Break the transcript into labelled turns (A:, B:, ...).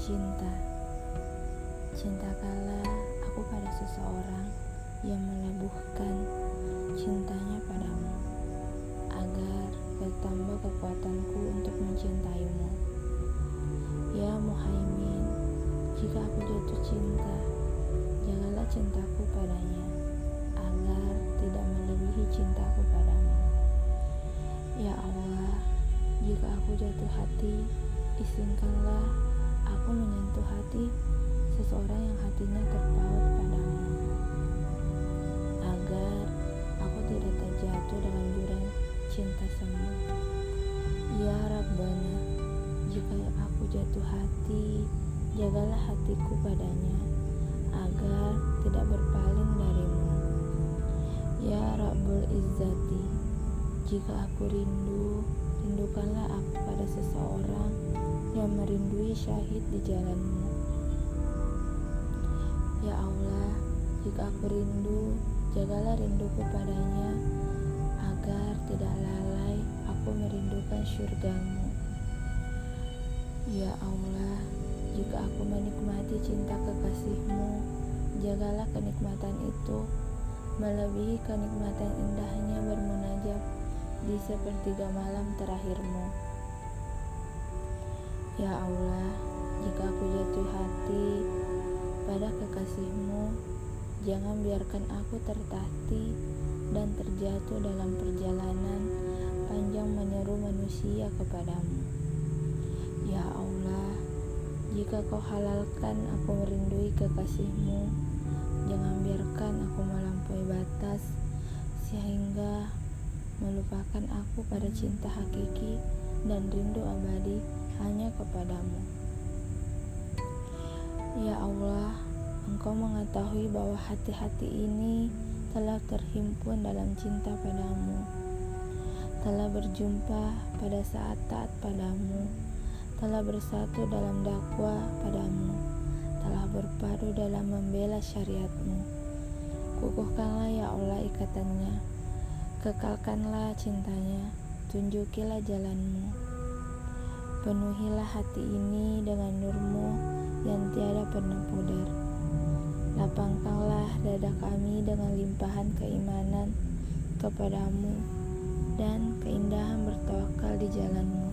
A: Cinta Cinta kala aku pada seseorang yang melebuhkan cintanya padamu agar bertambah kekuatanku untuk mencintaimu. Ya Muhaimin, jika aku jatuh cinta, jagalah cintaku padanya agar tidak melebihi cintaku padamu. Ya Allah, jika aku jatuh hati, izinkanlah aku menyentuh hati seseorang yang hatinya terpaut padamu agar aku tidak terjatuh dalam jurang cinta semu ya Rabbana jika aku jatuh hati jagalah hatiku padanya agar tidak berpaling darimu. Ya Rabbul Izzati jika aku rindu rindukanlah aku pada seseorang yang merindui syahid di jalanmu. Ya Allah, jika aku rindu, jagalah rinduku padanya, agar tidak lalai aku merindukan syurgamu. Ya Allah, jika aku menikmati cinta kekasihmu, jagalah kenikmatan itu melebihi kenikmatan indahnya bermunajat di sepertiga malam terakhirmu. Ya Allah, jika aku jatuh hati pada kekasihmu, jangan biarkan aku tertati dan terjatuh dalam perjalanan panjang menyeru manusia kepadamu. Ya Allah, jika kau halalkan aku merindui kekasihmu, jangan biarkan aku melampaui batas sehingga melupakan aku pada cinta hakiki dan rindu abadi hanya kepadamu. Ya Allah, Engkau mengetahui bahwa hati-hati ini telah terhimpun dalam cinta padamu, telah berjumpa pada saat taat padamu, telah bersatu dalam dakwah padamu, telah berpadu dalam membela syariatmu. Kukuhkanlah ya Allah ikatannya, kekalkanlah cintanya, tunjukilah jalanmu. Penuhilah hati ini dengan nurmu yang tiada pernah pudar. Lapangkanlah dada kami dengan limpahan keimanan kepadamu dan keindahan bertawakal di jalanmu.